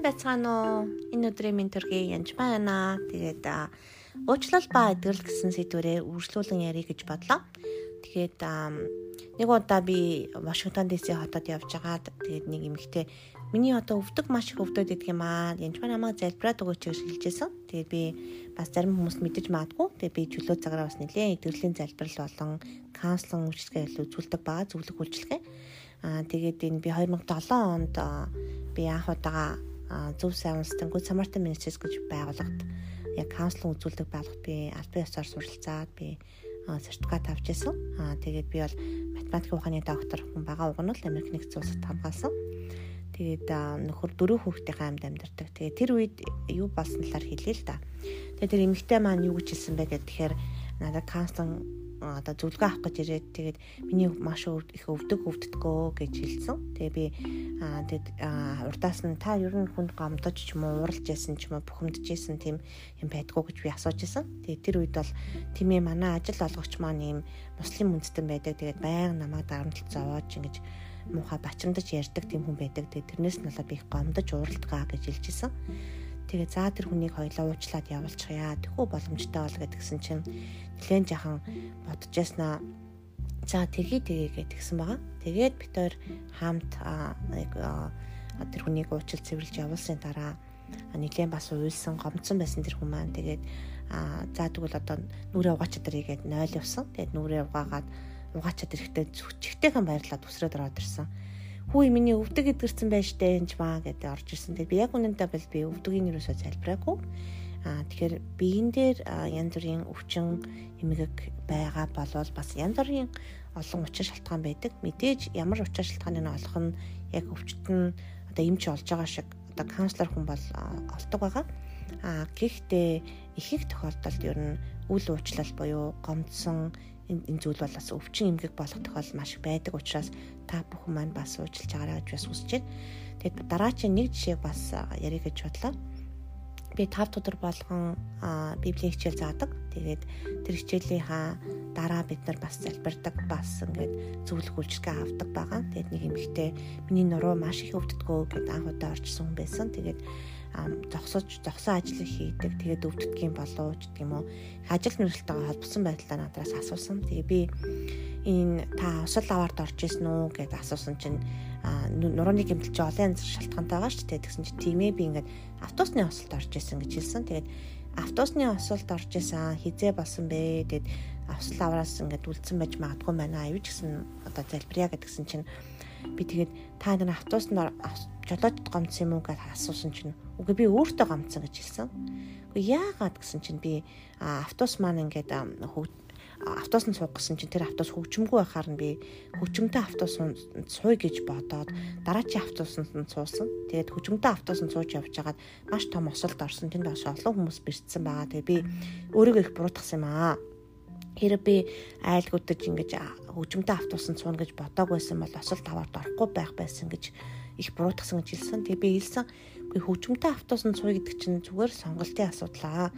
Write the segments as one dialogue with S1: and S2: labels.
S1: Сайн байцгаана уу? Энэ өдрийн минь төргийн янж байна. Тэгээд уучлал ба эдгэрэл гэсэн сэдвэрээ үргэлжлүүлэн ярих гэж бодлоо. Тэгээд нэг удаа би Вашингтон ДС хотод явж байгаад тэгээд нэг эмэгтэй миний одоо өвдөг маш их өвдөд идэх юм аа. Янж ба намайг залбираад өгөөч гэж хэлжсэн. Тэгээд би бас зарим хүмүүс мэдэж магадгүй. Тэгээд би чөлөө цагаараа бас нэлээд эдгэрлийн залбирал болон каунслинг үйлчлэгээ үзүүлдэг байгаа зөвлөх үйлчлэгээ. Аа тэгээд энэ би 2007 онд би анх удаага зөв сайн үнстэнгүүд Samaritan Ministries гэж байгууллагт яг каунслинг үзүүлдэг байгууллагт би албан ёсоор суралцаад би сертификат авч ирсэн. Аа тэгээд би бол математикийн ухааны доктор хүн байгаа уг нь л Америк нэгдсэн улсад хамгаалсан. Тэгээд нөхөр дөрөв хүүхдийн хаймд амьдардаг. Тэгээд тэр үед юу болсон талаар хэлээ л да. Тэгээд тэр эмэгтэй маань юу гэж хэлсэн бэ гэхээр надад каунслинг одоо зөвлөгөө авах гэж ирээд тэгээд миний маш их өвдөг өвддгөө гэж хэлсэн. Тэгээ би тэгэд урдаас нь та ер нь хүнд гомдож ч юм уу уралж яасан ч юм уу бухимдж яасан тийм юм байдгүй гэж би асууж исэн. Тэгээ тэр үед бол тиймээ манай ажил олгогч маань ийм муслим үндэстэн байдаг. Тэгээд баян намайг дарамтлал зовоож ингэж муухай бачимдаж ярьдаг тийм хүн байдаг. Тэгээд тэрнээс нь болоод би их гомдож уралдгаа гэж хэлжсэн. Тэгээ за тэр хүнийг хоёлоо уучлаад явуулчихъя. Тэхүү боломжтой бол гэдгсэн чинь нэлээд жахан бодож яснаа. За тгий тгий гэдгсэн байгаа. Тэгээд бид хоёр хамт нэг тэр хүнийг уучлал цэвэрлж явуулсан дараа нэлээд бас уйлсан гомцсон байсан тэр хүн маань тэгээд за тэгвэл одоо нүрээ угаачаад ирээ гэд 0 явсан. Тэгээд нүрээ угаагаад угаачаад ирэхдээ зүгчгтэйхэн баярлаад үсрээд ороод ирсэн хүү миний өвдөг эдгэрсэн байж тээ энэ маа гэдэг орж ирсэн. Тэгээд би яг үнэндээ бол би өвдөгийн юусоо залбираагүй. Аа тэгэхээр биен дээр янз бүрийн өвчин эмгэг байгаа болвол бас янз бүрийн олон учир шалтгаан байдаг. Мэдээж ямар учир шалтгааныг олох нь яг өвчтөд нь одоо эмч олж байгаа шиг одоо каунслер хүн бол олдог байгаа. Аа гэхдээ ихэнх тохиолдолд ер нь үл уучлал буюу гомдсон энэ зүйл бол бас өвчин эмгэг болох тохиол маш байдаг учраас та бүхэн маань бас уучлж байгаарай гэж бас хүсэж байна. Тэгээд дараачийн нэг жишээг бас ярих гэж бодлоо. Би 5 өдөр болгон библийн хичээл заадаг. Тэгээд тэр хичээлийнхаа дараа бид нар бас залбирдаг, бас ингээд зөвлөх үйлчлэгээ авдаг байгаа. Тэгээд нэг эмэгтэй миний нуруу маш их өвддгөө гэд анх удаа орчсон хүн байсан. Тэгээд зогсож зогсон ажил хийдэг. Тэгээд өвддөг юм болов ч гэх юм уу. Ажил мэргэлтэйгээ холбосон байдлаа надаас асуусан. Тэгээ би энэ та осол аваард орж исэн үү гэдээ асуусан чинь нурууны гэмтэл чи олон янз шалтгаантай байгаа шүү дээ. Тэгсэн чи тийм ээ би ингээд автобусны осолд орж исэн гэж хэлсэн. Тэгээд автобусны осолд орж исэн хизээ болсон бэ. Тэгээд осол аваараас ингээд үлдсэн байж магадгүй байна. Аюу ч гэсэн одоо залбирая гэдгсэн чинь би тэгээд та нар автобусд жолоож гомдсон юм уу гэж асуусан чинь үгүй би өөртөө гомдсон гэж хэлсэн. Үгүй яагаад гэсэн чинь би автобус маань ингээд автобусанд суух гэсэн чинь тэр автобус хөгжимгүй байхаар нь би хөгжимтэй автобусанд сууя гэж бодоод дараачийн автобусанд нь суусан. Тэгээд хөгжимтэй автобусанд сууж явж байгаад маш том осолд орсон. Тэнд бас олон хүмүүс бэрцсэн байгаа. Тэгээд би өөрийгөө их буруутгасан юм аа хэрэг би айлгуудаж ингэж хөгжимтэй автобусанд сууна гэж бодоагүйсэн бол осол таваард орохгүй байх байсан гэж их буруутгасан гэж хэлсэн. Тэгээ би хэлсэн үгүй хөгжимтэй автобусанд сууя гэдэг чинь зүгээр сонголтын асуудал аа.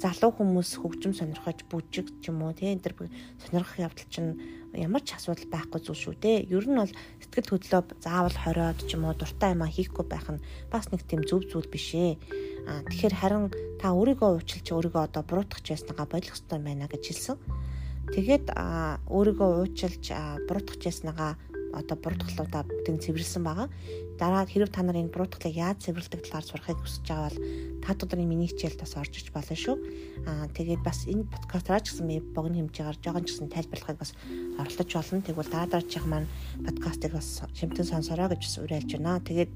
S1: Залуу хүмүүс хөгжим сонирхож бүжиг ч юм уу тийм энэ сонирхох явдал чинь ямар ч асуудал байхгүй зүйл шүү дээ. Ер нь бол сэтгэл хөдлөө заавал хориод ч юм уу дуртай юм а хийхгүй байх нь бас нэг тийм зөв зүйл биш ээ. А тэгэхээр харин та өөрийгөө уучлж өөрийгөө одоо буруутгах яснага болох хэрэгтэй байна гэж хэлсэн. Тэгээд өөрийгөө уучлж буруутгах яснага одоо буруутгалуудаа бүгдийг цэвэрлсэн байгаа. Дараа хэрэг та нар энэ буруутгалыг яаж цэвэрлдэг талаар сурахыг хүсэж байгаа бол та өдрийн миний хичээлд бас орж иж болно шүү. Аа тэгээд бас энэ подкастаа ч гэсэн би богино хэмжээгээр жоохон ч гэсэн тайлбарлахыг бас оролдож болно. Тэгвэл дараа дараачих маань подкастыг бас шимтэн сонсороо гэж бас уриалж байна. Тэгээд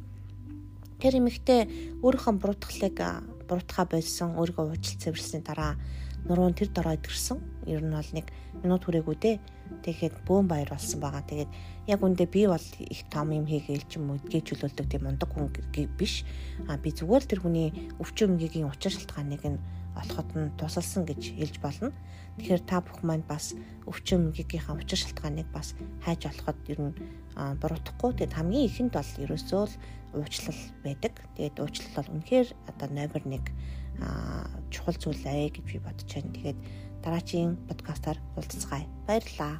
S1: тэр эмэгтэй өөрийнхөө буруутгалыг буруутгаа болсон өөрийгөө уучлал цэвэрлсэний дараа нуруунд тэр дороо идэрсэн. Ер нь бол нэг минут хүрээгүй дээ. Тэгэхэд бөөн баяр болсон байгаа. Тэгээд яг үндэ би бол их том юм хийгээл ч юм уу гэж чөлөөлдөг тийм ундаг хүн биш. А би зүгээр л тэр хүний өвчин өмгигийн учир шалтгааныг нь олоход нь тусалсан гэж хэлж болно. Тэгэхээр та бүх манд бас өвчин өмгигийнхаа учир шалтгааныг бас хайж олоход ер нь буруутгахгүй. Тэгээд хамгийн ихэнд бол ерөөсөө л уучлал байдаг. Тэгээд уучлал бол үнэхээр одоо номер 1 чухал зүйл ээ гэж би бодож байна. Тэгээд дараагийн подкастаар уулзцгаая. Баярлалаа.